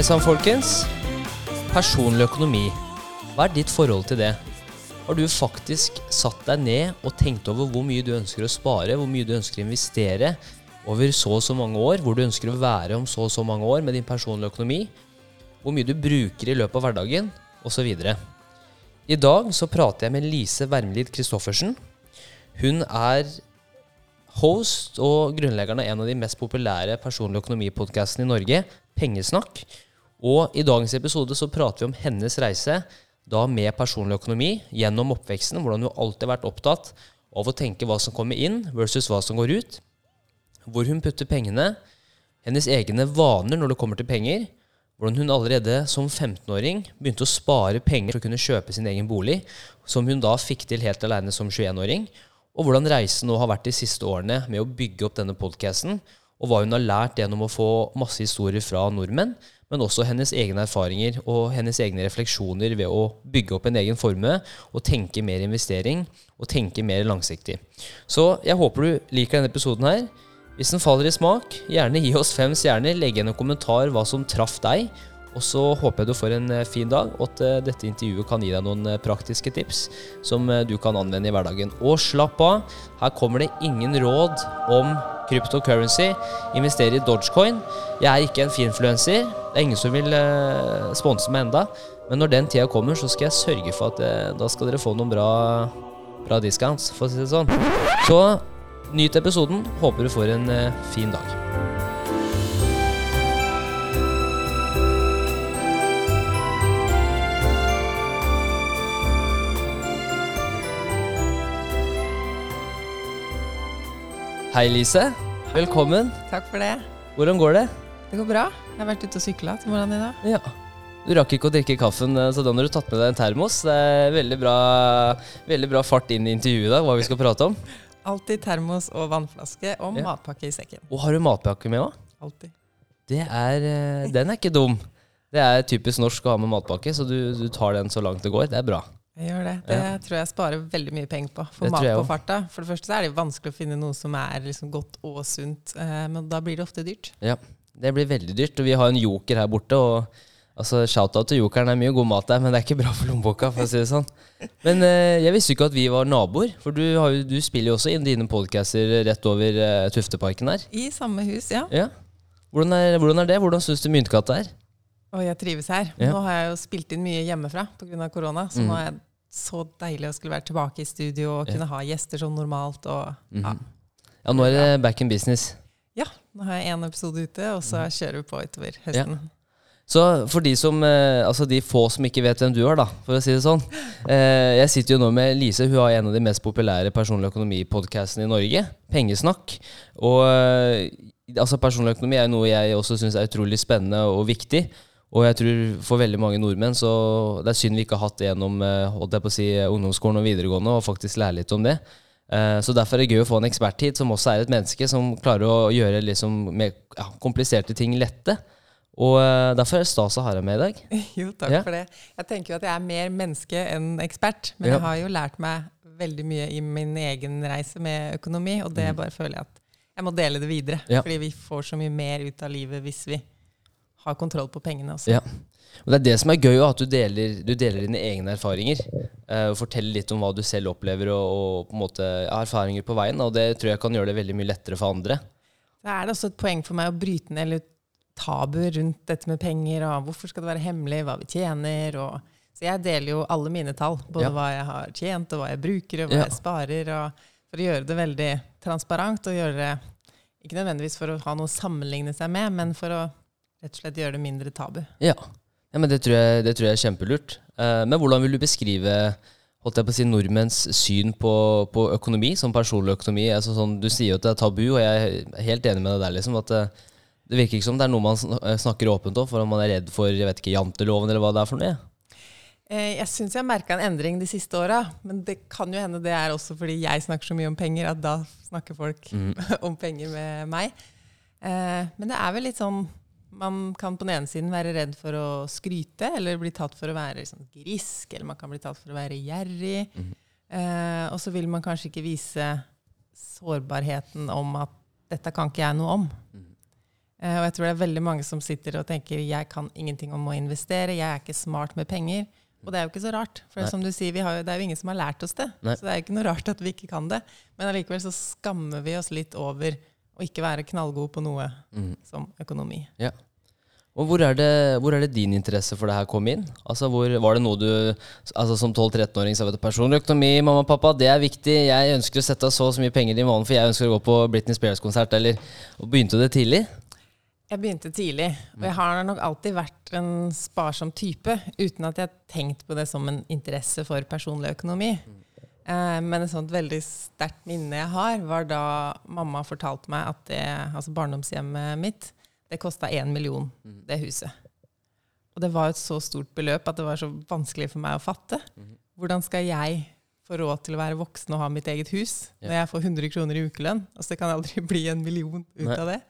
Hei sann, folkens. Personlig økonomi. Hva er ditt forhold til det? Har du faktisk satt deg ned og tenkt over hvor mye du ønsker å spare, hvor mye du ønsker å investere over så og så mange år, hvor du ønsker å være om så og så mange år med din personlige økonomi, hvor mye du bruker i løpet av hverdagen, osv. I dag så prater jeg med Lise Wermelid Christoffersen. Hun er host og grunnleggeren av en av de mest populære personlige økonomipodkastene i Norge, Pengesnakk. Og i dagens episode så prater vi om hennes reise da med personlig økonomi gjennom oppveksten. Hvordan hun alltid har vært opptatt av å tenke hva som kommer inn versus hva som går ut. Hvor hun putter pengene. Hennes egne vaner når det kommer til penger. Hvordan hun allerede som 15-åring begynte å spare penger for å kunne kjøpe sin egen bolig, som hun da fikk til helt alene som 21-åring. Og hvordan reisen nå har vært de siste årene med å bygge opp denne podkasten, og hva hun har lært gjennom å få masse historier fra nordmenn, men også hennes egne erfaringer og hennes egne refleksjoner ved å bygge opp en egen formue og tenke mer investering og tenke mer langsiktig. Så jeg håper du liker denne episoden her. Hvis den faller i smak, gjerne gi oss fem stjerner, legg igjen en kommentar hva som traff deg. Og så håper jeg du får en eh, fin dag, og at eh, dette intervjuet kan gi deg noen eh, praktiske tips som du kan anvende i hverdagen. Og slapp av, her kommer det ingen råd om cryptocurrency. Investere i Dogecoin. Jeg er ikke en finfluencer. Det er ingen som vil sponse meg enda. Men når den tida kommer, så skal jeg sørge for at uh, da skal dere få noen bra, bra discounts, for å si det sånn. Så nyt episoden. Håper du får en fin dag. Hei, Lise. Velkommen. Takk for det. Hvordan går det? Det går bra. Jeg har vært ute og sykla til morgenen i dag. Ja. Du rakk ikke å drikke kaffen, eh, så da har du tatt med deg en termos. Det er veldig bra, veldig bra fart inn i intervjuet i dag, hva vi skal prate om. Alltid termos og vannflaske og Ja. matpakke i sekken. Og har du matpakke med òg? Alltid. Det er, eh, den er ikke dum. Det er typisk norsk å ha med matpakke, så du, du tar den så langt det går. Det er bra. Jeg gjør det. Det Ja. tror jeg sparer veldig mye penger på. For Det mat på farta. For det første så er det vanskelig å finne noe som er liksom godt og sunt, eh, men da blir det ofte dyrt. Ja, Det blir veldig dyrt, og vi har en joker her borte. og altså, Shout-out til jokeren. Det er mye god mat der, men det er ikke bra for lommeboka. for å si det sånn. Men eh, jeg visste ikke at vi var naboer, for du, har du spiller jo også inn dine podcaster rett over eh, Tufteparken her. I samme hus, ja. Ja. Hvordan er, hvordan er det? Hvordan syns du Myntgata er? Og jeg trives her. Ja. Nå har jeg jo spilt inn mye hjemmefra pga. korona, så Mm. nå har det så deilig å skulle være tilbake i studio og Ja. kunne ha gjester som normalt. Og, ja. -hmm. Ja, nå er det back in business. ja, nå har jeg én episode ute, og så Mhm. kjører vi på utover høsten. Så for de som, eh, altså de få som ikke vet hvem du er, da, for å si det sånn. Eh, jeg sitter jo nå med Lise, hun har en av de mest populære personlig økonomi-podkastene i Norge. Pengesnakk. Og eh, altså personlig økonomi er noe jeg også syns er utrolig spennende og viktig. Og jeg tror for veldig mange nordmenn så det er synd vi ikke har hatt det gjennom eh, holdt jeg på å si, ungdomsskolen og videregående, og faktisk lære litt om det. Eh, Så derfor er det gøy å få en ekspert hit som også er et menneske som klarer å gjøre liksom mer ja, kompliserte ting lette. Og eh, derfor er det stas å ha deg med i dag. Jo, takk Ja. for det. Jeg tenker jo at jeg er mer menneske enn ekspert, men Ja. jeg har jo lært meg veldig mye i min egen reise med økonomi, og det bare føler jeg at jeg må dele det videre. Mm. Fordi vi får så mye mer ut av livet hvis vi har kontroll på pengene også. Ja. Og Det er det som er gøy, at du deler, du deler dine egne erfaringer. eh, og forteller litt om hva du selv opplever, og, og på en måte erfaringer på veien. Og det tror jeg kan gjøre det veldig mye lettere for andre. Da er det også et poeng for meg å bryte ned litt tabu rundt dette med penger, og hvorfor skal det være hemmelig, hva vi tjener, og så jeg deler jo alle mine tall, både Ja. hva jeg har tjent, og hva jeg bruker, og hva Ja. jeg sparer, og for å gjøre det veldig transparent, og gjøre det, ikke nødvendigvis for å ha noe å sammenligne seg med, men for å rett og slett gjøre det mindre tabu. Ja, ja men det tror, jeg, det tror jeg er kjempelurt. Eh, men hvordan vil du beskrive holdt jeg på å si, nordmenns syn på, på økonomi, som personlig økonomi? Altså, sånn, du sier jo at det er tabu, og jeg er helt enig med deg der. Liksom, at det, det virker ikke som det er noe man eh, snakker åpent om, for om man er redd for jeg vet ikke, janteloven eller hva det er for noe. Eh, Jeg syns jeg har merka en endring de siste åra, men det kan jo hende det er også fordi jeg snakker så mye om penger, at da snakker folk Mm. om penger med meg. Eh, Men det er vel litt sånn Man kan på den ene siden være redd for å skryte, eller bli tatt for å være liksom grisk, eller man kan bli tatt for å være gjerrig. Mhm. Eh, og så vil man kanskje ikke vise sårbarheten om at dette kan ikke jeg noe om. Mhm. Eh, og jeg tror det er veldig mange som sitter og tenker jeg kan ingenting om å investere, jeg er ikke smart med penger. Og det er jo ikke så rart. For Nei. som du sier, jo, det er jo ingen som har lært oss det. Nei. Så det er jo ikke noe rart at vi ikke kan det. Men allikevel så skammer vi oss litt over å ikke være knallgod på noe Mm. som økonomi. Ja. Og hvor er, det, hvor er det din interesse for det her kom inn? Altså, hvor, var det noe du altså Som 12-13-åring sa du, personlig økonomi, mamma og pappa, det er viktig. Jeg ønsker å sette av så og så mye penger i måneden, for jeg ønsker å gå på Britney Spears-konsert. Eller og Begynte du det tidlig? Jeg begynte tidlig, og jeg har nok alltid vært en sparsom type, uten at jeg har tenkt på det som en interesse for personlig økonomi. Eh, men et sånt veldig sterkt minne jeg har, var da mamma fortalte meg at det, altså barndomshjemmet mitt det kosta én million, det huset. Og det var et så stort beløp at det var så vanskelig for meg å fatte. Hvordan skal jeg få råd til å være voksen og ha mitt eget hus når jeg får 100 kroner i ukelønn? Altså det kan aldri bli en million ut Nei. av det.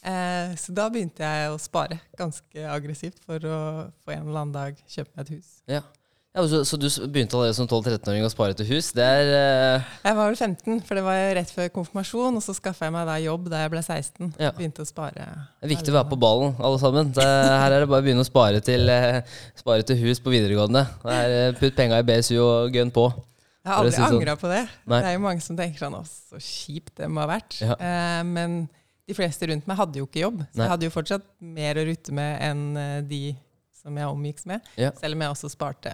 Eh, så da begynte jeg å spare ganske aggressivt for å få en eller annen dag kjøpe meg et hus. Ja. Ja så, så du begynte allerede som 12-13-åring å spare til hus? Det er uh... Jeg var vel 15, for det var rett før konfirmasjon, og så skaffa jeg meg da jobb da jeg ble 16. Ja. Begynte å spare. det er viktig å være på ballen, alle sammen. Det, her er det bare å begynne å spare til, uh, spare til hus på videregående. Det er, uh, putt penga i BSU og gønn på. Jeg har aldri si sånn. angra på det. Nei. Det er jo mange som tenker sånn Å, så kjipt det må ha vært. Ja. Men de fleste rundt meg hadde jo ikke jobb, så Nei. jeg hadde jo fortsatt mer å rutte med enn de som jeg omgikks med. Ja. Selv om jeg også sparte.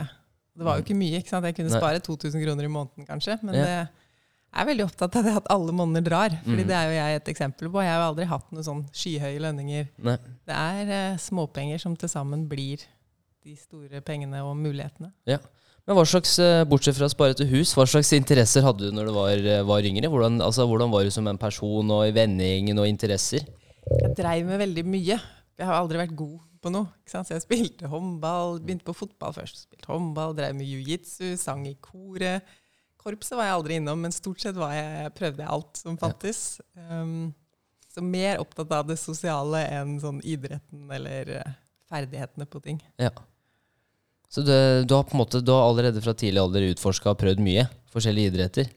Det var jo ikke mye. ikke sant? Jeg kunne Nei. spare 2000 kroner i måneden, kanskje. Men Ja. det jeg er veldig opptatt av det at alle monner drar. Fordi mm. det er jo jeg et eksempel på. Jeg har jo aldri hatt noen sånn skyhøye lønninger. Nei. Det er uh, småpenger som til sammen blir de store pengene og mulighetene. Men hva slags, eh, Bortsett fra å spare til hus, hva slags interesser hadde du når du var, eh, var yngre? Hvordan, altså, hvordan var du som en person og i vennegjengen og interesser? Jeg dreiv med veldig mye. Jeg har aldri vært god på noe. Ikke sant? Så jeg spilte håndball, begynte på fotball først. Spilte håndball, drev med jiu-jitsu, sang i koret. Korpset var jeg aldri innom, men stort sett var jeg, prøvde jeg alt som fantes. Um, så mer opptatt av det sosiale enn sånn idretten eller eh, ferdighetene på ting. Ja. Så du, du har på en måte, du har allerede fra tidlig alder utforska og prøvd mye? Forskjellige idretter?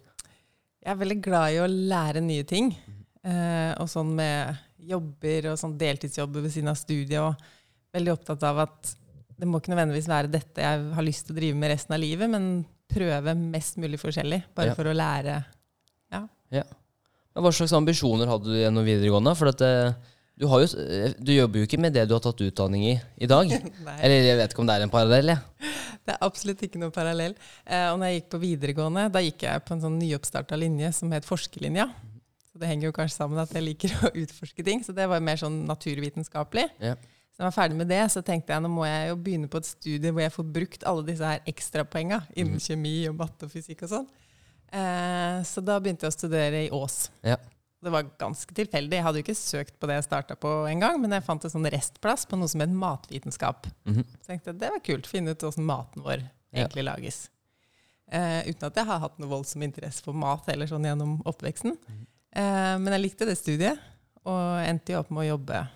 Jeg er veldig glad i å lære nye ting. Eh, og sånn med jobber og sånn deltidsjobber ved siden av studiet. Og veldig opptatt av at det må ikke nødvendigvis være dette jeg har lyst til å drive med resten av livet, men prøve mest mulig forskjellig. Bare Ja. for å lære. Ja. Men Hva slags ambisjoner hadde du gjennom videregående? For at, eh, du, har jo, eh, du jobber jo ikke med det du har tatt utdanning i i dag. Eller jeg vet ikke om det er en parallell? Ja. det er absolutt ikke noe parallell. Eh, og når jeg gikk på videregående, da gikk jeg på en sånn nyoppstarta linje som het forskerlinja. Så det henger jo kanskje sammen at jeg liker å utforske ting. Så det var mer sånn naturvitenskapelig. Ja. Så da jeg var ferdig med det, så tenkte jeg nå må jeg jo begynne på et studie hvor jeg får brukt alle disse her ekstrapoenga innen kjemi og matte og fysikk og sånn. Eh, så da begynte jeg å studere i Ås. Ja. Det var ganske tilfeldig. Jeg hadde jo ikke søkt på det jeg starta på engang, men jeg fant en sånn restplass på noe som het matvitenskap. Mhm. Så tenkte jeg det var kult, finne ut hvordan maten vår egentlig lages. Eh, uten at jeg har hatt noe voldsom interesse for mat eller sånn gjennom oppveksten. Eh, men jeg likte det studiet, og endte jo opp med å jobbe ja,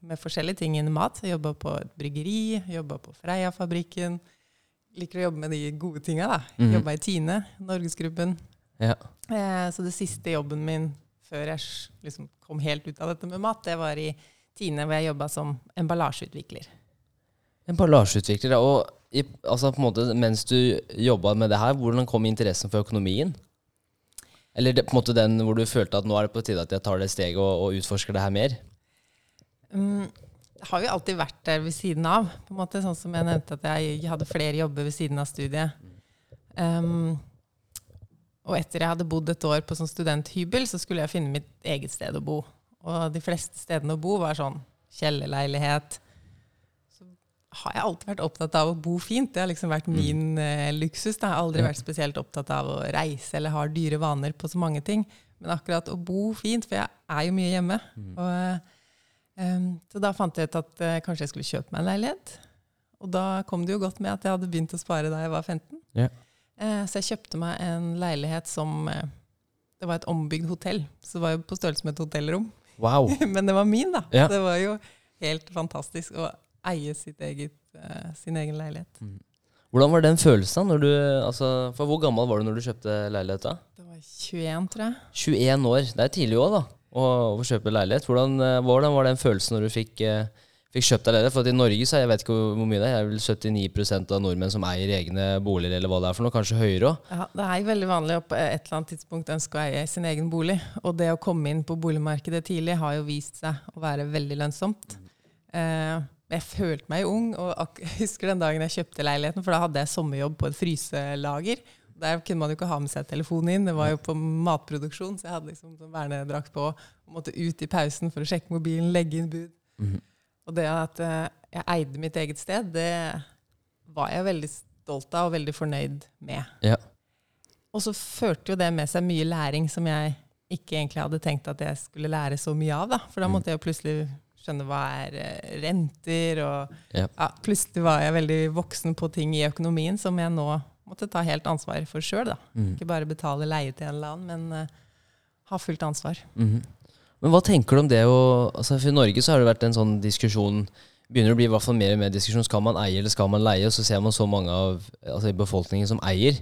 med forskjellige ting innen mat. Jeg jobba på et bryggeri, jobba på Freia-fabrikken. Liker å jobbe med de gode tinga, da. Mm. Jobba i Tine, Norgesgruppen. Ja. Eh, så det siste jobben min før jeg liksom kom helt ut av dette med mat, det var i Tine, hvor jeg jobba som emballasjeutvikler. Emballasjeutvikler. Og i, altså på en måte, mens du jobba med det her, hvordan kom interessen for økonomien? Eller det, på en måte den hvor du følte at nå er det på tide at jeg tar det steget og, og utforsker det her mer? Mm, jeg har jo alltid vært der ved siden av. på en måte, Sånn som jeg nevnte at jeg hadde flere jobber ved siden av studiet. Um, og etter jeg hadde bodd et år på sånn studenthybel, så skulle jeg finne mitt eget sted å bo. Og de fleste stedene å bo var sånn kjellerleilighet. Så har jeg alltid vært opptatt av å bo fint. Det har liksom vært min uh, luksus. da. Jeg har aldri vært spesielt opptatt av å reise eller har dyre vaner på så mange ting. Men akkurat å bo fint, for jeg er jo mye hjemme. Og eh, Um, så da fant jeg ut at eh, kanskje jeg skulle kjøpe meg en leilighet. Og da kom det jo godt med at jeg hadde begynt å spare da jeg var 15. Yeah. Så jeg kjøpte meg en leilighet som eh, Det var et ombygd hotell. Så det var jo på størrelse med et hotellrom. Wow. Men det var min, da. Ja. Det var jo helt fantastisk å eie sitt eget, eh, sin egen leilighet. Hvordan var den følelsen? Når du, altså, for Hvor gammel var du når du kjøpte leilighet? da? Det var 21, tror jeg. 21 år. Det er tidlig òg, da. Å, og kjøpe leilighet. Hvordan, eh, hvordan var den følelsen når du fikk, eh, fikk kjøpt deg leilighet? For i Norge så jeg vet ikke hvor mye det er, det er vel 79% av nordmenn som eier egne boliger, eller hva det er for noe, kanskje høyere òg. Ja, det er veldig vanlig å på et eller annet tidspunkt ønske å eie sin egen bolig. Og det å komme inn på boligmarkedet tidlig har jo vist seg å være veldig lønnsomt. Eh, jeg følte meg ung, og husker den dagen jeg kjøpte leiligheten, for da hadde jeg sommerjobb på et fryselager. Der kunne man jo ikke ha med seg telefonen inn. Det var jo på matproduksjon, så jeg hadde liksom sånn vernedrakt på og måtte ut i pausen for å sjekke mobilen, legge inn bud. Og det at eh, jeg eide mitt eget sted, det var jeg veldig stolt av og veldig fornøyd med. Ja. Og så førte jo det med seg mye læring som jeg ikke egentlig hadde tenkt at jeg skulle lære så mye av. da. For da måtte jeg jo plutselig skjønne hva er eh, renter, og Ja. ja, plutselig var jeg veldig voksen på ting i økonomien som jeg nå måtte ta helt ansvar for sjøl. Mm. Ikke bare betale leie til en eller annen, men uh, ha fullt ansvar. Mm. Men hva tenker du om det å altså For i Norge så har det vært en sånn diskusjon Begynner å bli i hvert fall mer og mer diskusjon Skal man eie eller skal man leie? Og så ser man så mange av altså, befolkningen som eier.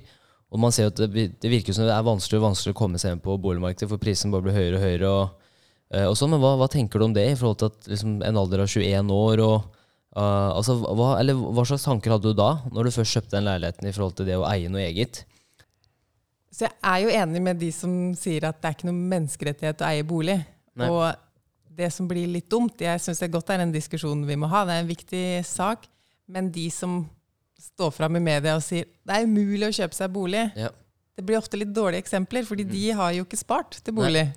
Og man ser at det, det virker som det er vanskeligere og vanskeligere å komme seg inn på boligmarkedet, for prisen bare blir høyere og høyere. Og, eh, og sånn, Men hva, hva tenker du om det i forhold til at liksom, en alder av 21 år og eh, altså, hva, eller, hva slags tanker hadde du da, når du først kjøpte den leiligheten, i forhold til det å eie noe eget? Så jeg er jo enig med de som sier at det er ikke noen menneskerettighet å eie bolig. Nei. Og det som blir litt dumt, jeg syns det er godt er en diskusjon vi må ha, det er en viktig sak, men de som står fram i media og sier det er umulig å kjøpe seg bolig, Ja. det blir ofte litt dårlige eksempler, fordi de har jo ikke spart til bolig.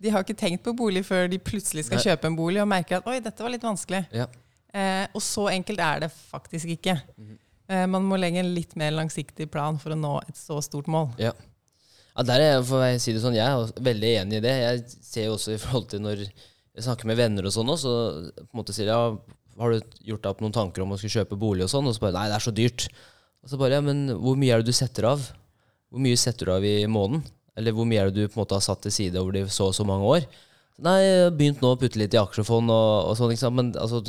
De har ikke tenkt på bolig før de plutselig skal Nei. kjøpe en bolig og merker at oi, dette var litt vanskelig. Ja. Eh, og så enkelt er det faktisk ikke. Eh, man må legge en litt mer langsiktig plan for å nå et så stort mål. Ja. ja der er jeg, for å si det sånn, jeg er veldig enig i det. Jeg ser jo også i forhold til når jeg snakker med venner og sånn også, så på en måte sier jeg, ja, har du gjort deg opp noen tanker om å skulle kjøpe bolig og sånn? Og så bare, nei, det er så dyrt. Og så bare, ja, men hvor mye er det du setter av? Hvor mye setter du av i måneden? Eller hvor mye er det du på en måte har satt til side over de så og så mange år? Nei, jeg har begynt nå å putte litt i aksjefond og, og sånn, ikke sant? Men altså,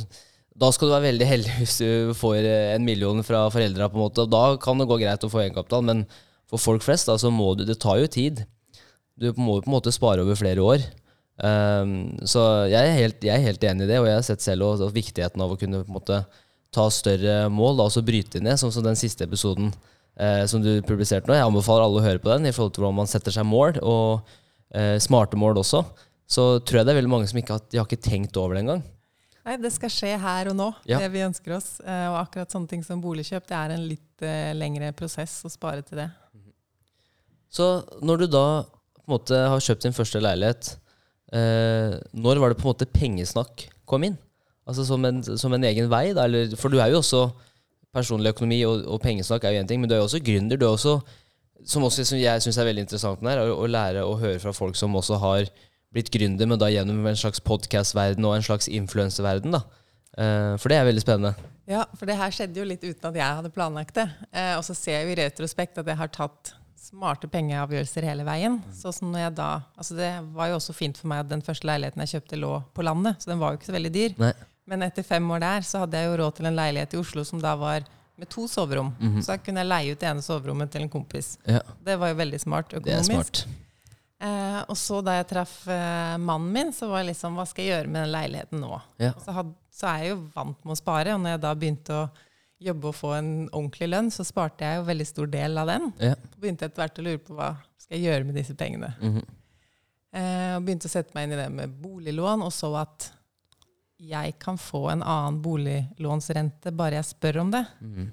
da skal du være veldig heldig hvis du får eh, en million fra foreldra. Da kan det gå greit å få egenkapital, men for folk flest, da, så må du Det tar jo tid. Du må jo på en måte spare over flere år. Um, så jeg er, helt, jeg er helt enig i det, og jeg har sett selv også viktigheten av å kunne måte ta større mål, da, og så bryte ned, sånn som den siste episoden uh, som du publiserte nå. Jeg anbefaler alle å høre på den i forhold til hvordan man setter seg mål, og uh, smarte mål også. Så tror jeg det er veldig mange som ikke har, har ikke tenkt over det engang. Nei, det skal skje her og nå, Ja. det vi ønsker oss. Eh, og akkurat sånne ting som boligkjøp, det er en litt eh, lengre prosess å spare til det. Så når du da på en måte har kjøpt din første leilighet, eh, når var det på en måte pengesnakk kom inn? Altså som en, som en egen vei? Da, eller, for du er jo også personlig økonomi, og, og pengesnakk er jo én ting, men du er jo også gründer. Du er også, som også som jeg syns er veldig interessant her, å, å lære å høre fra folk som også har blitt gründer, men da gjennom en slags podcast-verden og en slags influenserverden. da. Eh, for det er veldig spennende. Ja, for det her skjedde jo litt uten at jeg hadde planlagt det. Eh, og så ser jeg jo i retrospekt at jeg har tatt smarte pengeavgjørelser hele veien. Så som når jeg da, altså Det var jo også fint for meg at den første leiligheten jeg kjøpte, lå på landet, så den var jo ikke så veldig dyr. Nei. Men etter fem år der så hadde jeg jo råd til en leilighet i Oslo som da var med to soverom. Så da kunne jeg leie ut det ene soverommet til en kompis. Ja, Det var jo veldig smart det er økonomisk. smart. Eh, og så da jeg traff eh, mannen min, så var jeg liksom Hva skal jeg gjøre med den leiligheten nå? Ja. Så, had, så er jeg jo vant med å spare, og når jeg da begynte å jobbe og få en ordentlig lønn, så sparte jeg jo veldig stor del av den. Ja. Så begynte jeg etter hvert å lure på hva skal jeg gjøre med disse pengene. Mhm. Eh, og begynte å sette meg inn i det med boliglån, og så at jeg kan få en annen boliglånsrente bare jeg spør om det. Mhm.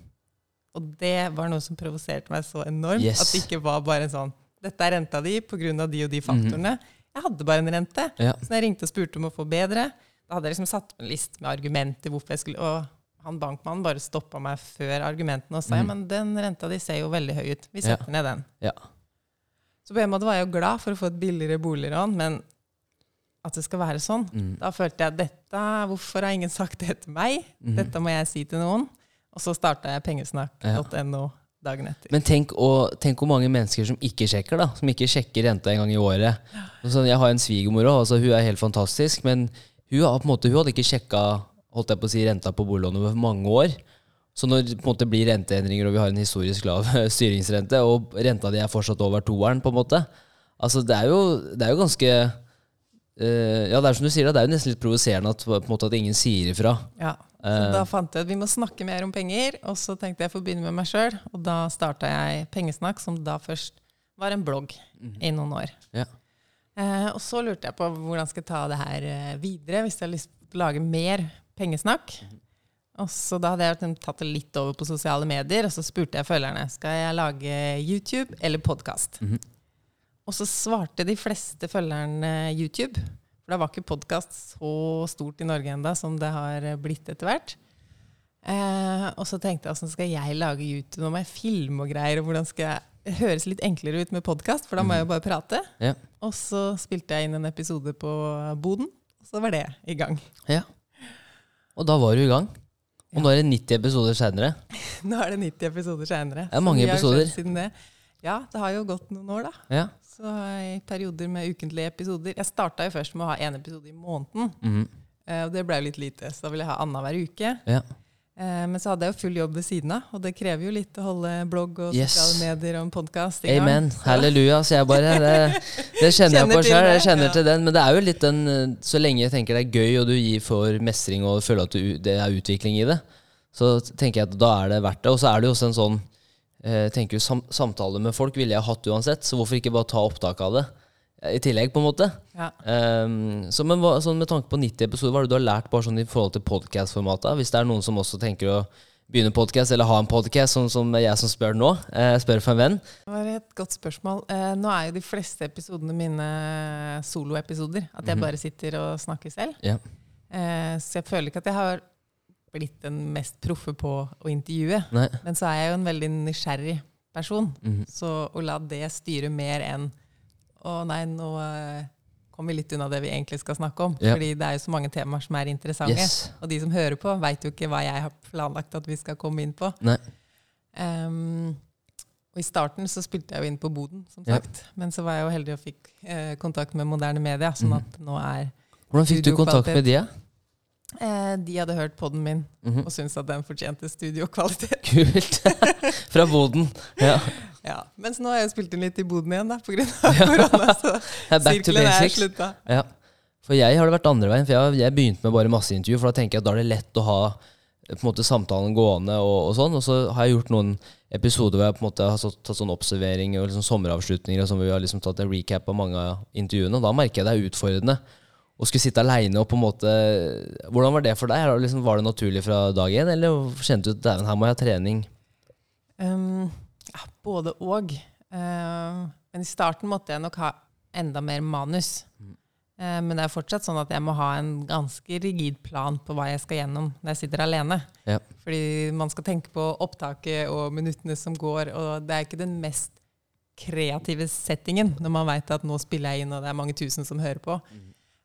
Og det var noe som provoserte meg så enormt. Yes. At det ikke var bare en sånn Dette er renta di pga. de og de faktorene. Jeg hadde bare en rente. Ja. Så når jeg ringte og spurte om å få bedre, da hadde jeg liksom satt en liste med argumenter hvorfor jeg skulle Og han bankmannen bare stoppa meg før argumentene og sa ja, men den renta di ser jo veldig høy ut. Vi Ja. setter ned den. Ja. Så på en måte var jeg jo glad for å få et billigere boliglån, men at det skal være sånn. Mm. Da følte jeg dette Hvorfor har ingen sagt det til meg? Mhm. Dette må jeg si til noen. Og så starta jeg pengesnakk.no dagen etter. Men tenk, å, tenk hvor mange mennesker som ikke sjekker, da. Som ikke sjekker renta en gang i året. Så jeg har en svigermor òg, altså, hun er helt fantastisk. Men hun, på måte, hun hadde ikke sjekka holdt jeg på å si, renta på boliglånet over mange år. Så når på en måte blir renteendringer, og vi har en historisk lav styringsrente, og renta di er fortsatt over toeren, på en måte Altså, det er jo, det er jo ganske uh, Ja, det er som du sier, det er jo nesten litt provoserende at, måte, at ingen sier ifra. Ja. Så Eh, da fant jeg at vi må snakke mer om penger, og så tenkte jeg å begynne med meg sjøl. Og da starta jeg Pengesnakk, som da først var en blogg i noen år. Ja. Eh, og så lurte jeg på hvordan skal jeg ta det her eh, videre, hvis jeg har lyst til å lage mer pengesnakk. Og så da hadde jeg liksom tatt det litt over på sosiale medier, og så spurte jeg følgerne skal jeg lage YouTube eller podkast. Mhm. Og så svarte de fleste følgerne YouTube. For da var ikke podkast så stort i Norge enda som det har blitt etter hvert. Eh, og så tenkte jeg åssen skal jeg lage YouTube? Nå må jeg filme og greier. og hvordan skal jeg det høres litt enklere ut med podkast, for da må jeg jo bare prate. Ja. Og så spilte jeg inn en episode på Boden, og så var det i gang. ja. Og da var du i gang. Og nå er det 90 episoder seinere. Nå er det 90 episoder seinere. Det er mange episoder. Siden det. Ja, det har jo gått noen år, da. Ja. Så i perioder med ukentlige episoder. Jeg starta jo først med å ha én episode i måneden. Mm. Og det ble jo litt lite, så da ville jeg ha annenhver uke. ja. Eh, Men så hadde jeg jo full jobb ved siden av, og det krever jo litt å holde blogg og Yes. sosiale medier og en podkast i gang. Amen. Så- Halleluja. Så jeg bare Det, det kjenner jeg på sjøl. Jeg kjenner ja. til den. Men det er jo litt den eh, Så lenge jeg tenker det er gøy, og du gir for mestring og føler at du, det er utvikling i det, så tenker jeg at da er det verdt det. Og så er det jo også en sånn eh, tenker jo sam Samtale med folk ville jeg hatt uansett, så hvorfor ikke bare ta opptak av det i tillegg, på en måte? Ja. Um, så men hva, sånn Med tanke på 90 episoder, hva er det du har lært bare sånn i forhold til podcast-formatet? Hvis det er noen som også tenker å begynne podcast, eller ha en podcast, sånn som jeg som spør nå, eh, spør for en venn. Det var et godt spørsmål. Eh, nå er jo de fleste episodene mine soloepisoder. At jeg bare sitter og snakker selv. Yeah. Så jeg føler ikke at jeg har blitt den mest proffe på å intervjue. Nei. Men så er jeg jo en veldig nysgjerrig person. Mhm. Så å la det styre mer enn Å nei, nå eh, kom vi litt unna det vi egentlig skal snakke om. Ja. Fordi det er jo så mange temaer som er interessante. Yes. Og de som hører på, veit jo ikke hva jeg har planlagt at vi skal komme inn på. Ehm, og I starten så spilte jeg jo inn på Boden, som Ja. sagt. Men så var jeg jo heldig og fikk eh, kontakt med moderne media, sånn Mhm. at nå er Hvordan fikk du kontakt med de? Eh, De hadde hørt podden min Mhm. og syntes at den fortjente studiokvalitet. Kult. Fra Boden. Ja. Ja. Mens nå har jeg spilt inn litt i Boden igjen, da, pga. korona. Så Ja, Back to sirkelen er basics. slutta. Ja. For jeg har det vært andre veien. For jeg, jeg begynte med bare masseintervju, for da tenker jeg at da er det lett å ha eh, på en måte samtalen gående og, og sånn. Og så har jeg gjort noen episoder hvor jeg på en måte har tatt, tatt sånn observering og liksom sommeravslutninger, og sånn hvor vi har liksom tatt en recap av mange av intervjuene. Og da merker jeg det er utfordrende å skulle sitte aleine og på en måte Hvordan var det for deg? Liksom, var det naturlig fra dag én, eller kjente du at her må jeg ha trening? Um, ja, både og. Uh, men i starten måtte jeg nok ha enda mer manus. Eh, men det er fortsatt sånn at jeg må ha en ganske rigid plan på hva jeg skal gjennom når jeg sitter alene. Ja. Fordi man skal tenke på opptaket og minuttene som går, og det er ikke den mest kreative settingen når man veit at nå spiller jeg inn, og det er mange tusen som hører på.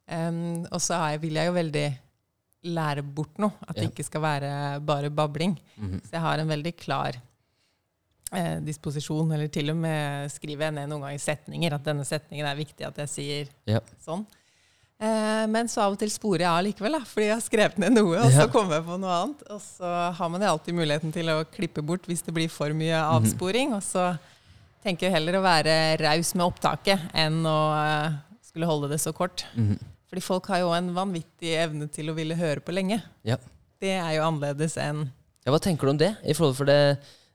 Um, og så har jeg- vil jeg jo veldig lære bort noe. At det Ja. ikke skal være bare babling. Mhm. Så jeg har en veldig klar eh, disposisjon, eller til og med skriver jeg ned noen ganger setninger, at denne setningen er viktig at jeg sier Ja. sånn. Eh, men så av og til sporer jeg av likevel, da, fordi jeg har skrevet ned noe, og Ja. så kommer jeg på noe annet. Og så har man jo alltid muligheten til å klippe bort hvis det blir for mye Mhm. avsporing. Og så tenker jeg heller å være raus med opptaket enn å eh, skulle holde det så kort. Mhm. Fordi folk har jo en vanvittig evne til å ville høre på lenge. Ja. Det er jo annerledes enn ja. Hva tenker du om det? I forhold for det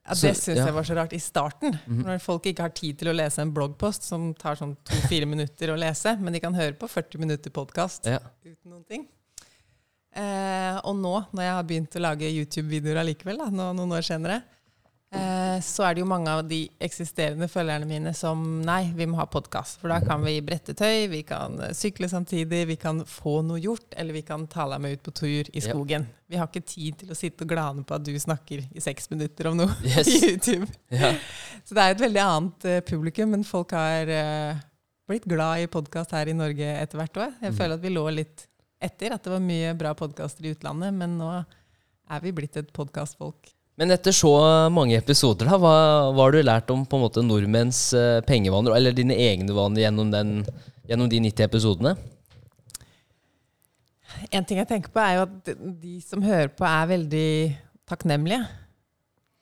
Ja, det syns ja. jeg var så rart i starten. Mhm. Når folk ikke har tid til å lese en bloggpost som tar sånn to-fire minutter å lese, men de kan høre på 40 minutter podkast Ja. uten noen ting. Eh, og nå, når jeg har begynt å lage YouTube-videoer allikevel, da, nå, noen år senere, så er det jo mange av de eksisterende følgerne mine som nei, vi må ha podkast. For da kan vi brette tøy, vi kan eh, sykle samtidig, vi kan få noe gjort, eller vi kan ta deg med ut på tur i Ja. skogen. Vi har ikke tid til å sitte og glane på at du snakker i seks minutter om noe Yes. i YouTube. Ja. Så det er et veldig annet uh, publikum, men folk har uh, blitt glad i podkast her i Norge etter hvert òg. Jeg mm. føler at vi lå litt etter, at det var mye bra podkaster i utlandet, men nå er vi blitt et podkastfolk. Men etter så mange episoder, da, hva, hva har du lært om på en måte nordmenns eh, pengevaner, eller dine egne vaner gjennom, den, gjennom de 90 episodene? En ting jeg tenker på, er jo at de som hører på, er veldig takknemlige.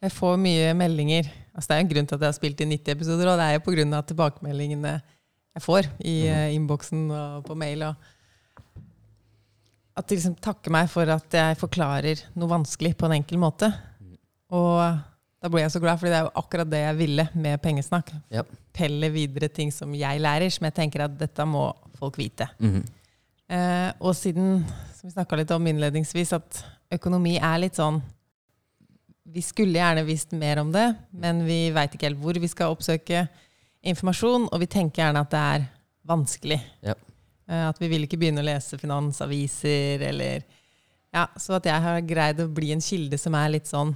Jeg får mye meldinger. Altså, det er jo en grunn til at jeg har spilt i 90 episoder, og det er jo av tilbakemeldingene jeg får i mm. innboksen og på mail. Og at de liksom takker meg for at jeg forklarer noe vanskelig på en enkel måte. Og da ble jeg så glad, for det er jo akkurat det jeg ville med pengesnakk. Ja. Pelle videre ting som jeg lærer, som jeg tenker at dette må folk vite. Mhm. Eh, og siden, som vi snakka litt om innledningsvis, at økonomi er litt sånn Vi skulle gjerne visst mer om det, men vi veit ikke helt hvor vi skal oppsøke informasjon, og vi tenker gjerne at det er vanskelig. Ja. Eh, at vi vil ikke begynne å lese finansaviser eller Ja, så at jeg har greid å bli en kilde som er litt sånn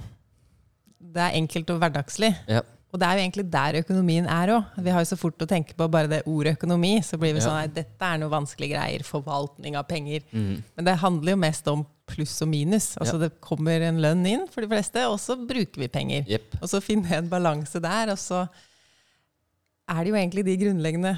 Det er enkelt og hverdagslig. Ja. Og det er jo egentlig der økonomien er òg. Vi har jo så fort å tenke på bare det ordet økonomi, så blir vi Ja. sånn at dette er noe vanskelige greier. Forvaltning av penger. Mm. Men det handler jo mest om pluss og minus. Altså Det kommer en lønn inn for de fleste, og så bruker vi penger. Yep. Og så finne en balanse der, og så er det jo egentlig de grunnleggende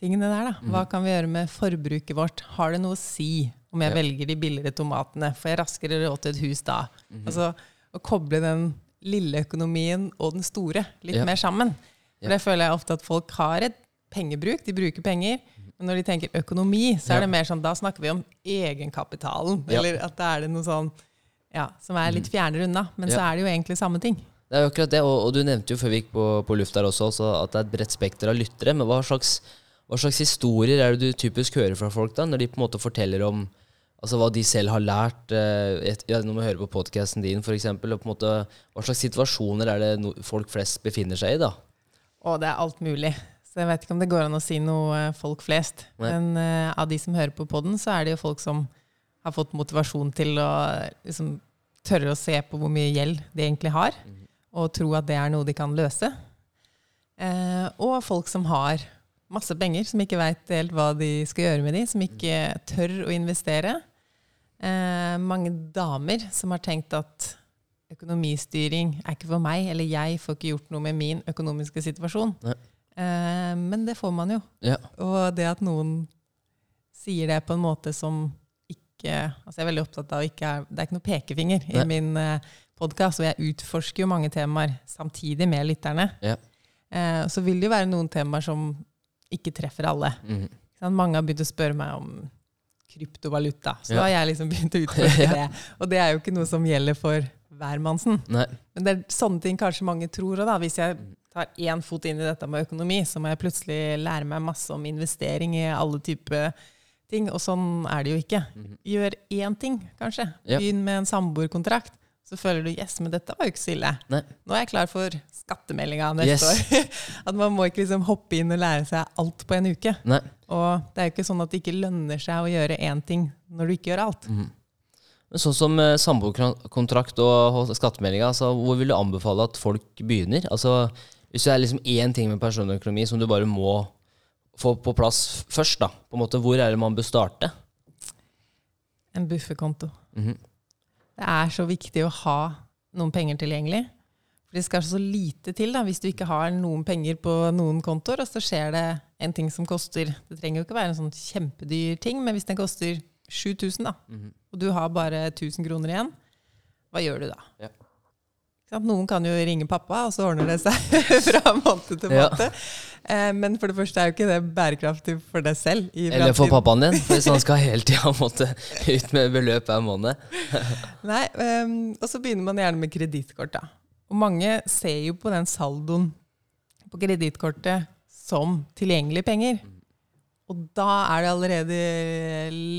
tingene der, da. Mhm. Hva kan vi gjøre med forbruket vårt? Har det noe å si om jeg Ja. velger de billigere tomatene? Får jeg raskere råd til et hus da? Mhm. Altså å koble den lille økonomien og den store litt Ja. mer sammen. For Ja. det føler jeg ofte at folk har et pengebruk, de bruker penger. Men når de tenker økonomi, så er det mer sånn, da snakker vi om egenkapitalen. Eller at da er det noe sånn ja, som er litt fjernere unna. Men så er det jo egentlig samme ting. Det er jo akkurat det, og, og du nevnte jo før vi gikk på, på luft der også, også at det er et bredt spekter av lyttere. Men hva slags, hva slags historier er det du typisk hører fra folk da, når de på en måte forteller om altså hva de selv har lært eh, et- gjennom å høre på podkasten din f.eks.? Hva slags situasjoner er det no, folk flest befinner seg i? da? Å, det er alt mulig. Så jeg vet ikke om det går an å si noe eh, folk flest. Nei. Men uh, av de som hører på podden, så er det jo folk som har fått motivasjon til å liksom, tørre å se på hvor mye gjeld de egentlig har, og tro at det er noe de kan løse. Uh, og folk som har masse penger, som ikke veit helt hva de skal gjøre med de, som ikke tør å investere. Eh, mange damer som har tenkt at økonomistyring er ikke for meg, eller jeg får ikke gjort noe med min økonomiske situasjon. Eh, men det får man jo. Ja. Og det at noen sier det på en måte som ikke altså Jeg er veldig opptatt av ikke Det er ikke noe pekefinger i min eh, podkast, og jeg utforsker jo mange temaer samtidig med lytterne. Ja. Eh, så vil det jo være noen temaer som ikke treffer alle. Mm. Mange har begynt å spørre meg om kryptovaluta. Så Ja. da har jeg liksom begynt å utfordre det. Og det er jo ikke noe som gjelder for hvermannsen. Nei. Men det er sånne ting kanskje mange tror òg, da. Hvis jeg tar én fot inn i dette med økonomi, så må jeg plutselig lære meg masse om investering i alle typer ting. Og sånn er det jo ikke. Gjør én ting, kanskje. Mhm. Begynn med en samboerkontrakt. Så føler du yes, men dette var jo ikke så ille. Nei. Nå er jeg klar for skattemeldinga neste Yes. år. At man må ikke liksom hoppe inn og lære seg alt på en uke. Nei. Og det er jo ikke sånn at det ikke lønner seg å gjøre én ting når du ikke gjør alt. Men sånn som eh, samboerkontrakt og skattemeldinga, altså, hvor vil du anbefale at folk begynner? Altså, hvis det er liksom én ting med personøkonomi som du bare må få på plass først, da, på en måte, hvor er det man bør starte? En bufferkonto. Mhm. Det er så viktig å ha noen penger tilgjengelig. For det skal så lite til da, hvis du ikke har noen penger på noen kontoer, og så skjer det en ting som koster Det trenger jo ikke være en sånn kjempedyr ting, men hvis den koster 7000, da, og du har bare 1000 kroner igjen, hva gjør du da? Ja. Noen kan jo ringe pappa, og så ordner det seg fra måned til måned. Ja. men for det første er jo ikke det bærekraftig for deg selv. Eller for pappaen din, hvis han skal hele tida måtte ut med beløp hver måned. Nei, ehm, og så begynner man gjerne med kredittkort. Og mange ser jo på den saldoen på kredittkortet som tilgjengelige penger. Og da er det allerede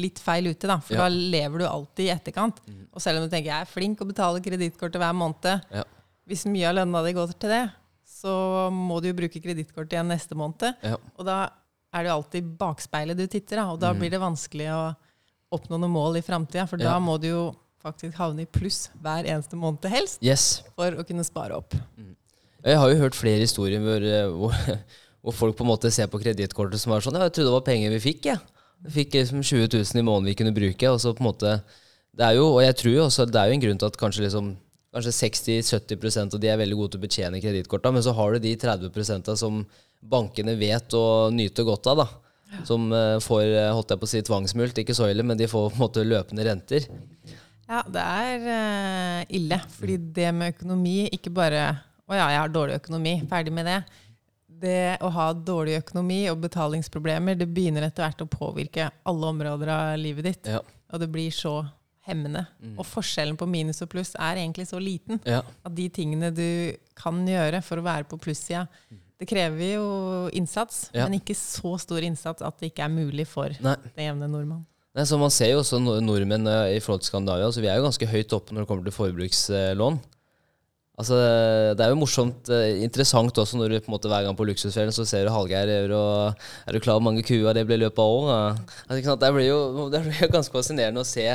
litt feil ute, da. For Ja. da lever du alltid i etterkant. Og selv om du tenker jeg er flink å betale kredittkortet hver måned, Ja. hvis mye av lønna di går til det, så må du jo bruke kredittkortet igjen neste måned. Ja. Og da er det jo alltid bakspeilet du titter, da. Og da blir det vanskelig å oppnå noen mål i framtida, for da må du jo faktisk havne i pluss hver eneste måned helst Yes. for å kunne spare opp. Jeg har jo hørt flere historier hvor, eh, hvor, hvor folk på en måte ser på kredittkortet som er sånn Ja, jeg trodde det var penger vi fikk, jeg. Vi fikk liksom 20 000 i måneden vi kunne bruke. Og så på en måte Det er jo, og jeg tror jo også det er jo en grunn til at kanskje liksom Kanskje 60-70% av de er veldig gode til å betjene kredittkorta, men så har du de 30% som bankene vet å nyte godt av, da. Som eh, får, eh, holdt jeg på å si, tvangsmult. Ikke så ille, men de får på en måte løpende renter. Ja, det er eh, ille. Fordi det med økonomi ikke bare Å ja, jeg har dårlig økonomi. Ferdig med det. Det å ha dårlig økonomi og betalingsproblemer, det begynner etter hvert å påvirke alle områder av livet ditt. Ja. Og det blir så hemmende. Mm. Og forskjellen på minus og pluss er egentlig så liten Ja. at de tingene du kan gjøre for å være på plussida, det krever jo innsats, Ja. men ikke så stor innsats at det ikke er mulig for Nei. den jevne nordmann. Nei, så Man ser jo også nordmenn eh, i forhold til Skandinavia. Altså, vi er jo ganske høyt oppe når det kommer til forbrukslån. Altså, Det er jo morsomt, eh, interessant også når du på en måte hver gang på Luksusfellen så ser du Hallgeir Er du klar over mange kuer det blir i løpet av? Altså. Det blir jo det blir jo ganske fascinerende å se.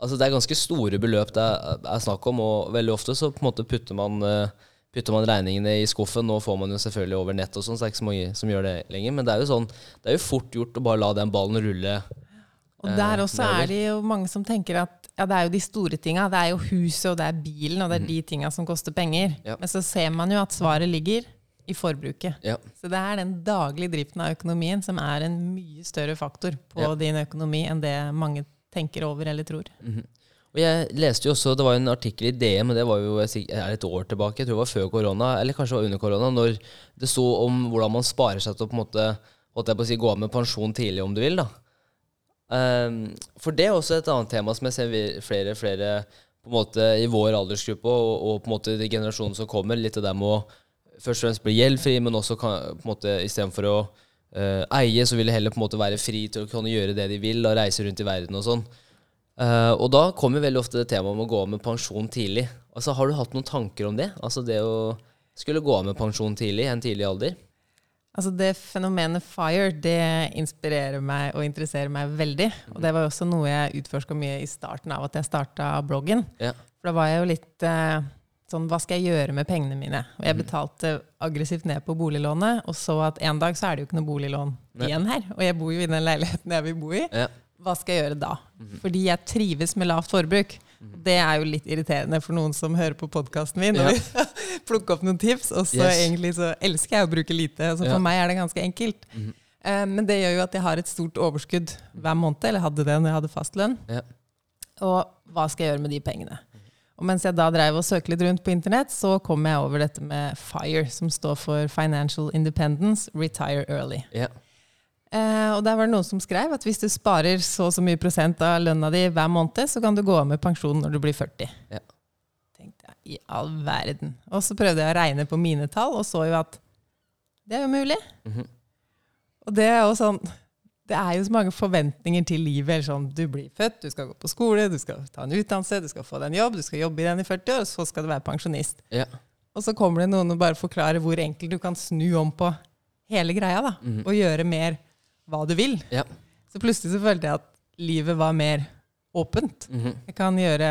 Altså, Det er ganske store beløp det er snakk om, og veldig ofte så på en måte putter man eh, putter man regningene i skuffen. Nå får man jo selvfølgelig over nett, og sånn, så det er ikke så mange som gjør det lenger. Men det er jo sånn, det er jo fort gjort å bare la den ballen rulle. Og Eh, der også nedover. er det jo mange som tenker at ja, det er jo de store tinga. Det er jo huset, og det er bilen, og det er de tinga som koster penger. Mhm. Ja. Men så ser man jo at svaret ligger i forbruket. Ja. Så det er den daglige driften av økonomien som er en mye større faktor på din økonomi enn det mange tenker over eller tror. Og jeg leste jo også, Det var en artikkel i DN, men det var jo et år tilbake, jeg tror det var før korona, eller kanskje det var under korona, når det sto om hvordan man sparer seg til å på en måte, holdt jeg på å si, gå av med pensjon tidlig, om du vil. da. Ehm, for det er også et annet tema som jeg ser flere flere på en måte i vår aldersgruppe og, og på en måte de generasjonene som kommer, litt av det med å først og fremst bli gjeldfri, men også kan, på en måte istedenfor å uh, eie, så vil de heller på en måte være fri til å kunne gjøre det de vil, og reise rundt i verden og sånn. Uh, og da kommer veldig ofte det temaet om å gå av med pensjon tidlig. Altså, Har du hatt noen tanker om det? Altså det å skulle gå av med pensjon tidlig, i en tidlig alder? Altså Det fenomenet FIRE det inspirerer meg og interesserer meg veldig. Og det var jo også noe jeg utforska mye i starten av at jeg starta bloggen. Ja. For da var jeg jo litt eh, sånn Hva skal jeg gjøre med pengene mine? Og jeg betalte aggressivt ned på boliglånet, og så at en dag så er det jo ikke noe boliglån Nei. igjen her. Og jeg bor jo i den leiligheten jeg vil bo i. Ja. Hva skal jeg gjøre da? Fordi jeg trives med lavt forbruk. Det er jo litt irriterende for noen som hører på podkasten min. Ja. Og vil plukke opp noen tips, og så Yes. egentlig så elsker jeg å bruke lite. Så for Ja. meg er det ganske enkelt. Eh, men det gjør jo at jeg har et stort overskudd hver måned, eller hadde det når jeg hadde fast lønn. Ja. Og hva skal jeg gjøre med de pengene? Og mens jeg da drev og søkte litt rundt på internett, så kom jeg over dette med FIRE, som står for Financial Independence Retire Early. Ja. Eh, og der var det noen som skrev at hvis du sparer så og så mye prosent av lønna di hver måned, så kan du gå av med pensjon når du blir 40. Ja. Tenkte jeg, i all verden. Og så prøvde jeg å regne på mine tall, og så jo at det er jo mulig. Mhm. Og det er jo sånn Det er jo så mange forventninger til livet. Sånn, du blir født, du skal gå på skole, du skal ta en utdannelse, du skal få deg en jobb, du skal jobbe i den i 40 år, og så skal du være pensjonist. Ja. Og så kommer det noen og bare forklarer hvor enkelt du kan snu om på hele greia, da. Og gjøre mer hva du vil. Ja. Så plutselig så følte jeg at livet var mer åpent. Mhm. Jeg kan gjøre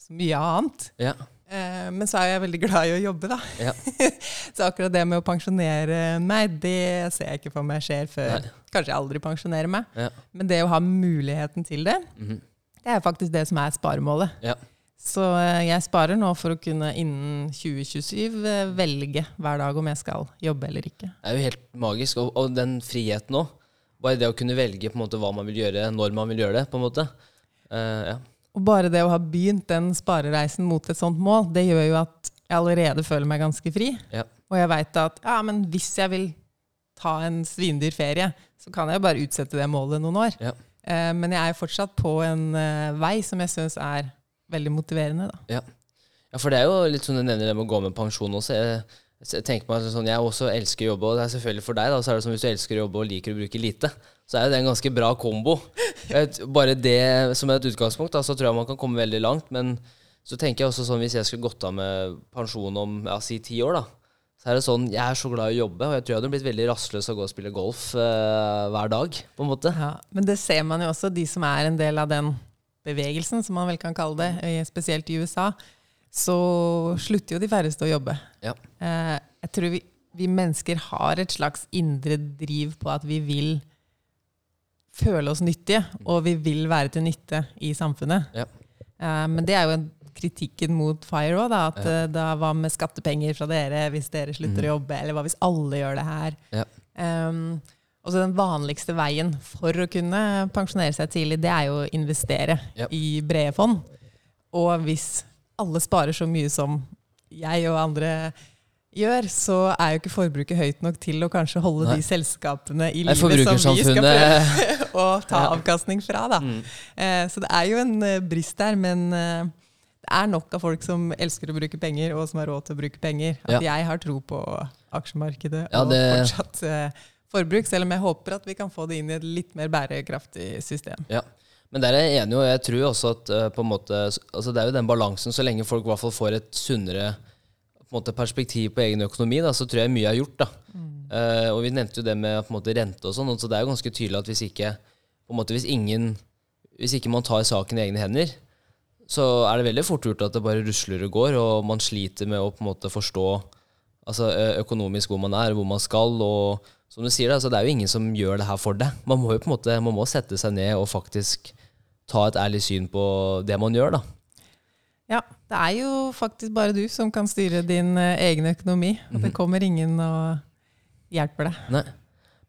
så mye annet. Ja. Eh, men så er jeg veldig glad i å jobbe, da. Ja. så akkurat det med å pensjonere meg, det ser jeg ikke for meg skjer før Nei. Kanskje jeg aldri pensjonerer meg. Ja. Men det å ha muligheten til det, Mhm. det er faktisk det som er sparemålet. Ja. Så eh, jeg sparer nå for å kunne innen 2027 eh, velge hver dag om jeg skal jobbe eller ikke. Det er jo helt magisk. Og, og den friheten òg. Bare det å kunne velge på en måte hva man vil gjøre, når man vil gjøre det. på en måte. Uh, ja. Og bare det å ha begynt den sparereisen mot et sånt mål, det gjør jo at jeg allerede føler meg ganske fri. Ja. Og jeg veit at ja, men hvis jeg vil ta en svindyr ferie, så kan jeg jo bare utsette det målet noen år. Ja. Eh, men jeg er jo fortsatt på en eh, vei som jeg syns er veldig motiverende. Da. Ja. ja, for det er jo litt sånn du nevner det med å gå med pensjon også. Jeg, jeg tenker meg sånn, jeg også elsker å jobbe, og det er selvfølgelig for deg. da, så er det som Hvis du elsker å jobbe og liker å bruke lite, så er jo det en ganske bra kombo. Bare det som et utgangspunkt, da, så tror jeg man kan komme veldig langt. Men så tenker jeg også sånn, hvis jeg skulle gått av med pensjon om ja, si ti år, da, så er det sånn, jeg er så glad i å jobbe, og jeg tror jeg hadde blitt veldig rastløs av å gå og spille golf eh, hver dag. på en måte. Ja, men det ser man jo også, de som er en del av den bevegelsen, som man vel kan kalle det, spesielt i USA, så slutter jo de færreste å jobbe. Ja. Eh, jeg tror vi, vi mennesker har et slags indre driv på at vi vil føle oss nyttige, og vi vil være til nytte i samfunnet. Ja. Eh, men det er jo en kritikken mot FIRE òg. At Ja. eh, da hva med skattepenger fra dere hvis dere slutter å jobbe, eller hva hvis alle gjør det her? Ja. Um, og så Den vanligste veien for å kunne pensjonere seg tidlig, det er jo å investere Ja. i brede fond. Og hvis alle sparer så mye som jeg og andre gjør, så er jo ikke forbruket høyt nok til å kanskje holde Nei. de selskapene i livet som vi skal prøve å ta Ja. avkastning fra. Da. Mm. Eh, så det er jo en eh, brist der, men eh, det er nok av folk som elsker å bruke penger, og som har råd til å bruke penger. At jeg har tro på aksjemarkedet Ja, og fortsatt eh, forbruk, selv om jeg håper at vi kan få det inn i et litt mer bærekraftig system. Ja. Men der er jeg enig, og jeg tror også at uh, på en måte, altså det er jo den balansen, så lenge folk i hvert fall får et sunnere på en måte, perspektiv på egen økonomi, da, så tror jeg mye er gjort. da. Eh, og vi nevnte jo det med på en måte, rente og sånn, så det er jo ganske tydelig at hvis ikke, på en måte, hvis ingen, hvis ikke man tar saken i egne hender, så er det veldig fort gjort at det bare rusler og går, og man sliter med å på en måte forstå altså, økonomisk hvor man er, hvor man skal. og som du sier, da, altså, Det er jo ingen som gjør det her for deg. Man må jo på en måte, man må sette seg ned og faktisk ta et ærlig syn på det man gjør. da. Ja, det er jo faktisk bare du som kan styre din eh, egen økonomi. Og Mhm. det kommer ingen og hjelper deg. Nei.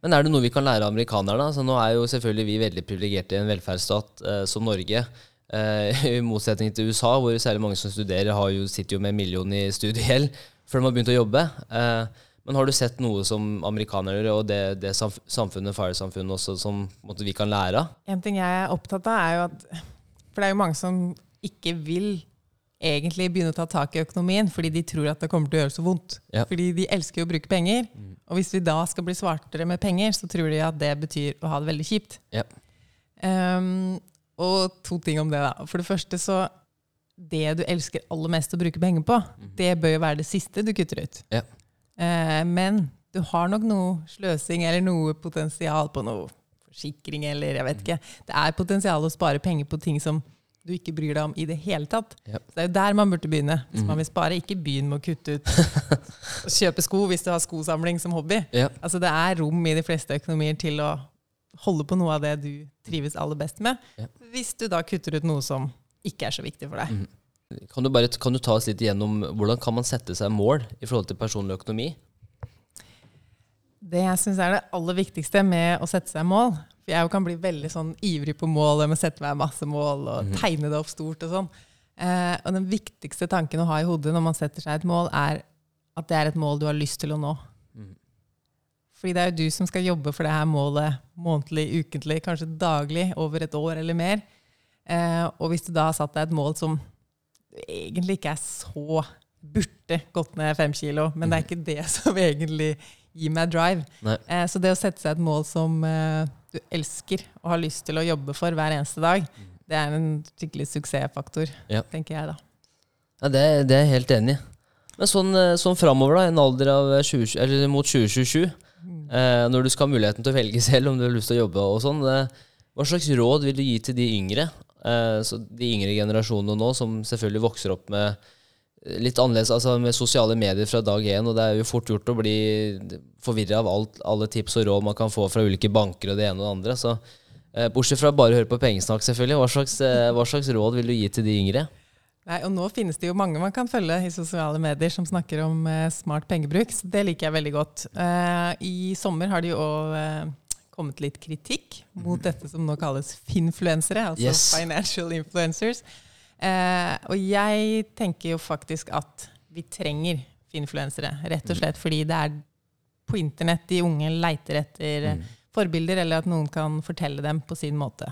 Men er det noe vi kan lære av amerikanerne? Altså, nå er jo selvfølgelig vi veldig privilegerte i en velferdsstat eh, som Norge. Eh, I motsetning til USA, hvor særlig mange som studerer, har jo, sitter jo med en million i studiegjeld før de har begynt å jobbe. Eh, men har du sett noe som amerikanere gjør, og det, det samfunnet, FIRE-samfunnet også, som måte, vi kan lære av? En ting jeg er opptatt av, er jo at For det er jo mange som ikke vil egentlig begynne å ta tak i økonomien fordi de tror at det kommer til å gjøre så vondt. Ja. Fordi de elsker jo å bruke penger. Og hvis vi da skal bli svartere med penger, så tror de at det betyr å ha det veldig kjipt. Ja. Um, og to ting om det, da. For det første så Det du elsker aller mest å bruke penger på, det bør jo være det siste du kutter ut. Ja. Eh, men du har nok noe sløsing eller noe potensial på noe forsikring eller jeg vet ikke. Det er potensial å spare penger på ting som du ikke bryr deg om i det hele tatt. Yep. Så det er jo der man burde begynne. Hvis man vil spare, ikke begynn med å kutte ut og kjøpe sko hvis du har skosamling som hobby. Yep. Altså Det er rom i de fleste økonomier til å holde på noe av det du trives aller best med, yep. hvis du da kutter ut noe som ikke er så viktig for deg. Kan du, bare, kan du ta oss litt igjennom hvordan kan man sette seg mål i forhold til personlig økonomi? Det jeg syns er det aller viktigste med å sette seg mål For jeg kan bli veldig sånn ivrig på mål, jeg må sette meg masse mål og tegne det opp stort og sånn. Eh, og den viktigste tanken å ha i hodet når man setter seg et mål, er at det er et mål du har lyst til å nå. Fordi det er jo du som skal jobbe for det her målet månedlig, ukentlig, kanskje daglig, over et år eller mer. Eh, og hvis du da har satt deg et mål som egentlig ikke er så burde gått ned fem kilo, men det er ikke det som egentlig gir meg drive. Eh, så det å sette seg et mål som eh, du elsker og har lyst til å jobbe for hver eneste dag, det er en skikkelig suksessfaktor, Ja. tenker jeg da. Ja, det, det er jeg helt enig i. Men sånn, eh, sånn framover, da, en alder av 20, eller mot 2027, eh, når du skal ha muligheten til å velge selv om du har lyst til å jobbe og sånn, eh, hva slags råd vil du gi til de yngre? Eh, så de yngre generasjonene nå, som selvfølgelig vokser opp med eh, litt annerledes, altså med sosiale medier fra dag én, og det er jo fort gjort å bli forvirra av alt, alle tips og råd man kan få fra ulike banker og det ene og det andre. Så eh, bortsett fra bare å høre på pengesnakk, selvfølgelig, hva slags, hva slags råd vil du gi til de yngre? Nei, og nå finnes det jo mange man kan følge i sosiale medier som snakker om smart pengebruk, så det liker jeg veldig godt. I sommer har de jo òg kommet litt kritikk mot dette som nå kalles finfluensere, altså Yes. financial influencers. Eh, og jeg tenker jo faktisk at vi trenger finfluensere, rett og slett fordi det er på internett de unge leiter etter mm. forbilder, eller at noen kan fortelle dem på sin måte.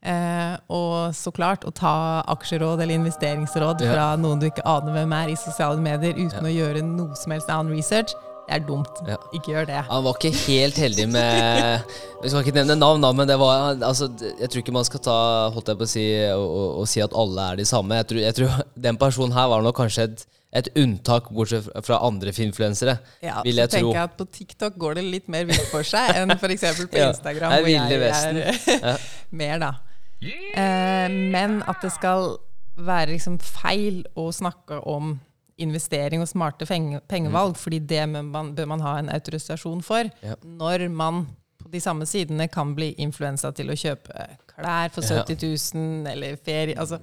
Eh, og så klart, å ta aksjeråd eller investeringsråd Ja. fra noen du ikke aner hvem er i sosiale medier, uten å gjøre noe som helst annen research, det er dumt. Ja. Ikke gjør det. Han var ikke helt heldig med Vi skal ikke nevne navn, men det var altså, Jeg tror ikke man skal ta holdt jeg på å si, og, og, og si at alle er de samme. Jeg tror, jeg tror Den personen her var nok kanskje et, et unntak, bortsett fra- andre influensere. Ja, vil så tenker tro. jeg at På TikTok går det litt mer vilt for seg enn f.eks. på Instagram, ja, er hvor jeg er Ja. mer, da. Eh, men at det skal være liksom feil å snakke om investering og smarte pengevalg, pengevalg, fordi det man, bør man ha en autorisasjon for. Ja. Når man på de samme sidene kan bli influensa til å kjøpe klær for 70 000 eller ferie altså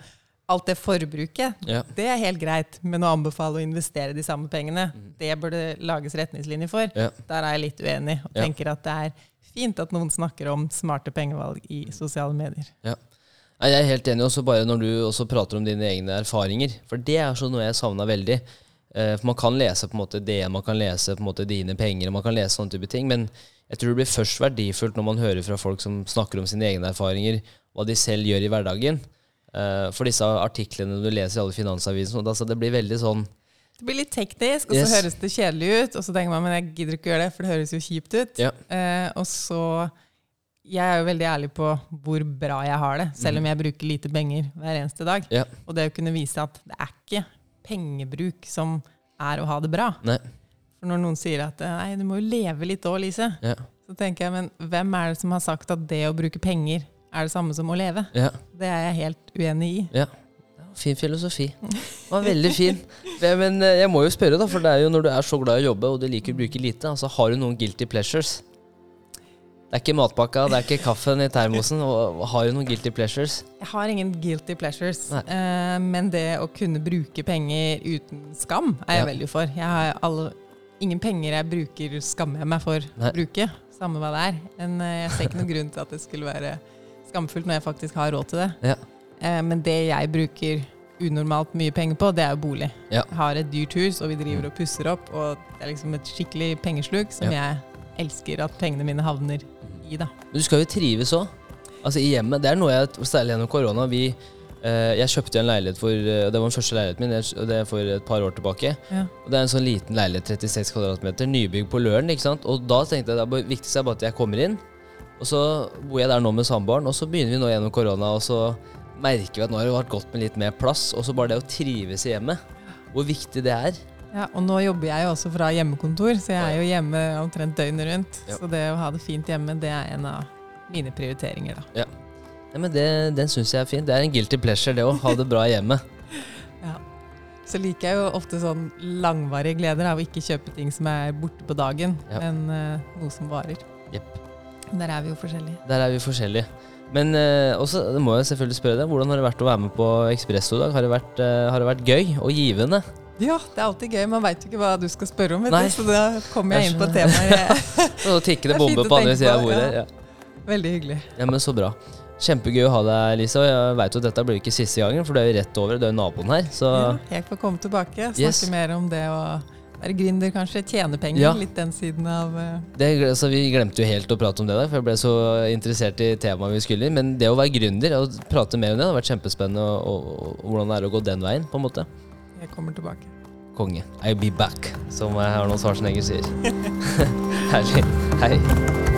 Alt det forbruket, Ja. det er helt greit, men å anbefale å investere de samme pengene, det bør det lages retningslinjer for. Ja. Der er jeg litt uenig, og tenker at det er fint at noen snakker om smarte pengevalg i sosiale medier. Ja. Nei, Jeg er helt enig, også bare når du også prater om dine egne erfaringer. For det er så noe jeg savna veldig. Eh, for man kan lese på en måte det, man kan lese på en måte dine penger, man kan lese sånne type ting. Men jeg tror det blir først verdifullt når man hører fra folk som snakker om sine egne erfaringer, hva de selv gjør i hverdagen. Eh, for disse artiklene du leser i alle finansavisene, altså det blir veldig sånn Det blir litt teknisk, og så Yes. høres det kjedelig ut. Og så tenker man men jeg gidder ikke gjøre det, for det høres jo kjipt ut. Ja. Eh, og så Jeg er jo veldig ærlig på hvor bra jeg har det, selv om jeg bruker lite penger hver eneste dag. Ja. Og det å kunne vise at det er ikke pengebruk som er å ha det bra. Nei. For når noen sier at nei, du må jo leve litt òg, Lise, Ja. så tenker jeg men hvem er det som har sagt at det å bruke penger er det samme som å leve? Ja. Det er jeg helt uenig i. ja. Fin filosofi. Det var veldig fin. Men eh, jeg må jo spørre, da, for det er jo når du er så glad i å jobbe og du liker å bruke lite, altså har du noen guilty pleasures? Det er ikke matpakka, det er ikke kaffen i termosen. Og har du noen guilty pleasures? Jeg har ingen guilty pleasures, eh, men det å kunne bruke penger uten skam er jeg Ja. veldig for. Jeg har alle, ingen penger jeg bruker, skammer jeg meg for Nei. å bruke, samme hva det er. Men uh, jeg ser ikke noen grunn til at det skulle være skamfullt når jeg faktisk har råd til det. Ja. Uh, men det jeg bruker unormalt mye penger på, det er jo bolig. Ja. Jeg har et dyrt hus, og vi driver og pusser opp, og det er liksom et skikkelig pengesluk som jeg elsker at pengene mine havner i, da. Men du skal jo trives òg. Altså i hjemmet. Det er noe jeg, særlig gjennom korona vi, eh, Jeg kjøpte en leilighet for eh, Det var den første leiligheten min, og det er for et par år tilbake. Ja. Og Det er en sånn liten leilighet, 36 kvadratmeter, nybygg på Løren. ikke sant? Og da tenkte jeg det viktigste er bare at jeg kommer inn. Og så bor jeg der nå med samboeren, og så begynner vi nå gjennom korona, og så merker vi at nå har det vært godt med litt mer plass. Og så bare det å trives i hjemmet. Hvor viktig det er. Ja, og nå jobber jeg jo også fra hjemmekontor, så jeg er jo hjemme omtrent døgnet rundt. Ja. Så det å ha det fint hjemme, det er en av mine prioriteringer, da. Ja, men det, Den syns jeg er fin. Det er en guilty pleasure, det å ha det bra hjemme. ja. Så liker jeg jo ofte sånn langvarige gleder av å ikke kjøpe ting som er borte på dagen, Ja. men uh, noe som varer. Yep. Der er vi jo forskjellige. Der er vi forskjellige. Men eh, også, det må jeg selvfølgelig spørre deg, hvordan har det vært å være med på Ekspresso i dag? Har det, vært, eh, har det vært gøy og givende? Ja, det er alltid gøy. Man veit jo ikke hva du skal spørre om, vet Nei. du, så da kommer jeg inn på temaet. Så tikkende Det bombe på andre sida av bordet. ja. Ja. Veldig hyggelig. ja, men så bra. Kjempegøy å ha deg, Lisa. Jeg veit jo at dette blir ikke siste gangen, for du er jo rett over. Du er jo naboen her. Så Ja, jeg får komme tilbake snakke Yes. mer om det å være gründer, kanskje. Tjene penger. Ja. Litt den siden av uh... det, altså, Vi glemte jo helt å prate om det der, for jeg ble så interessert i temaet vi skulle i. Men det å være gründer og prate mer om det, har vært kjempespennende. Og, og, og hvordan det er å gå den veien, på en måte. Jeg kommer tilbake. Konge. I'll be back, som Arnold Schwarzenegger sier. Herlig. Hei.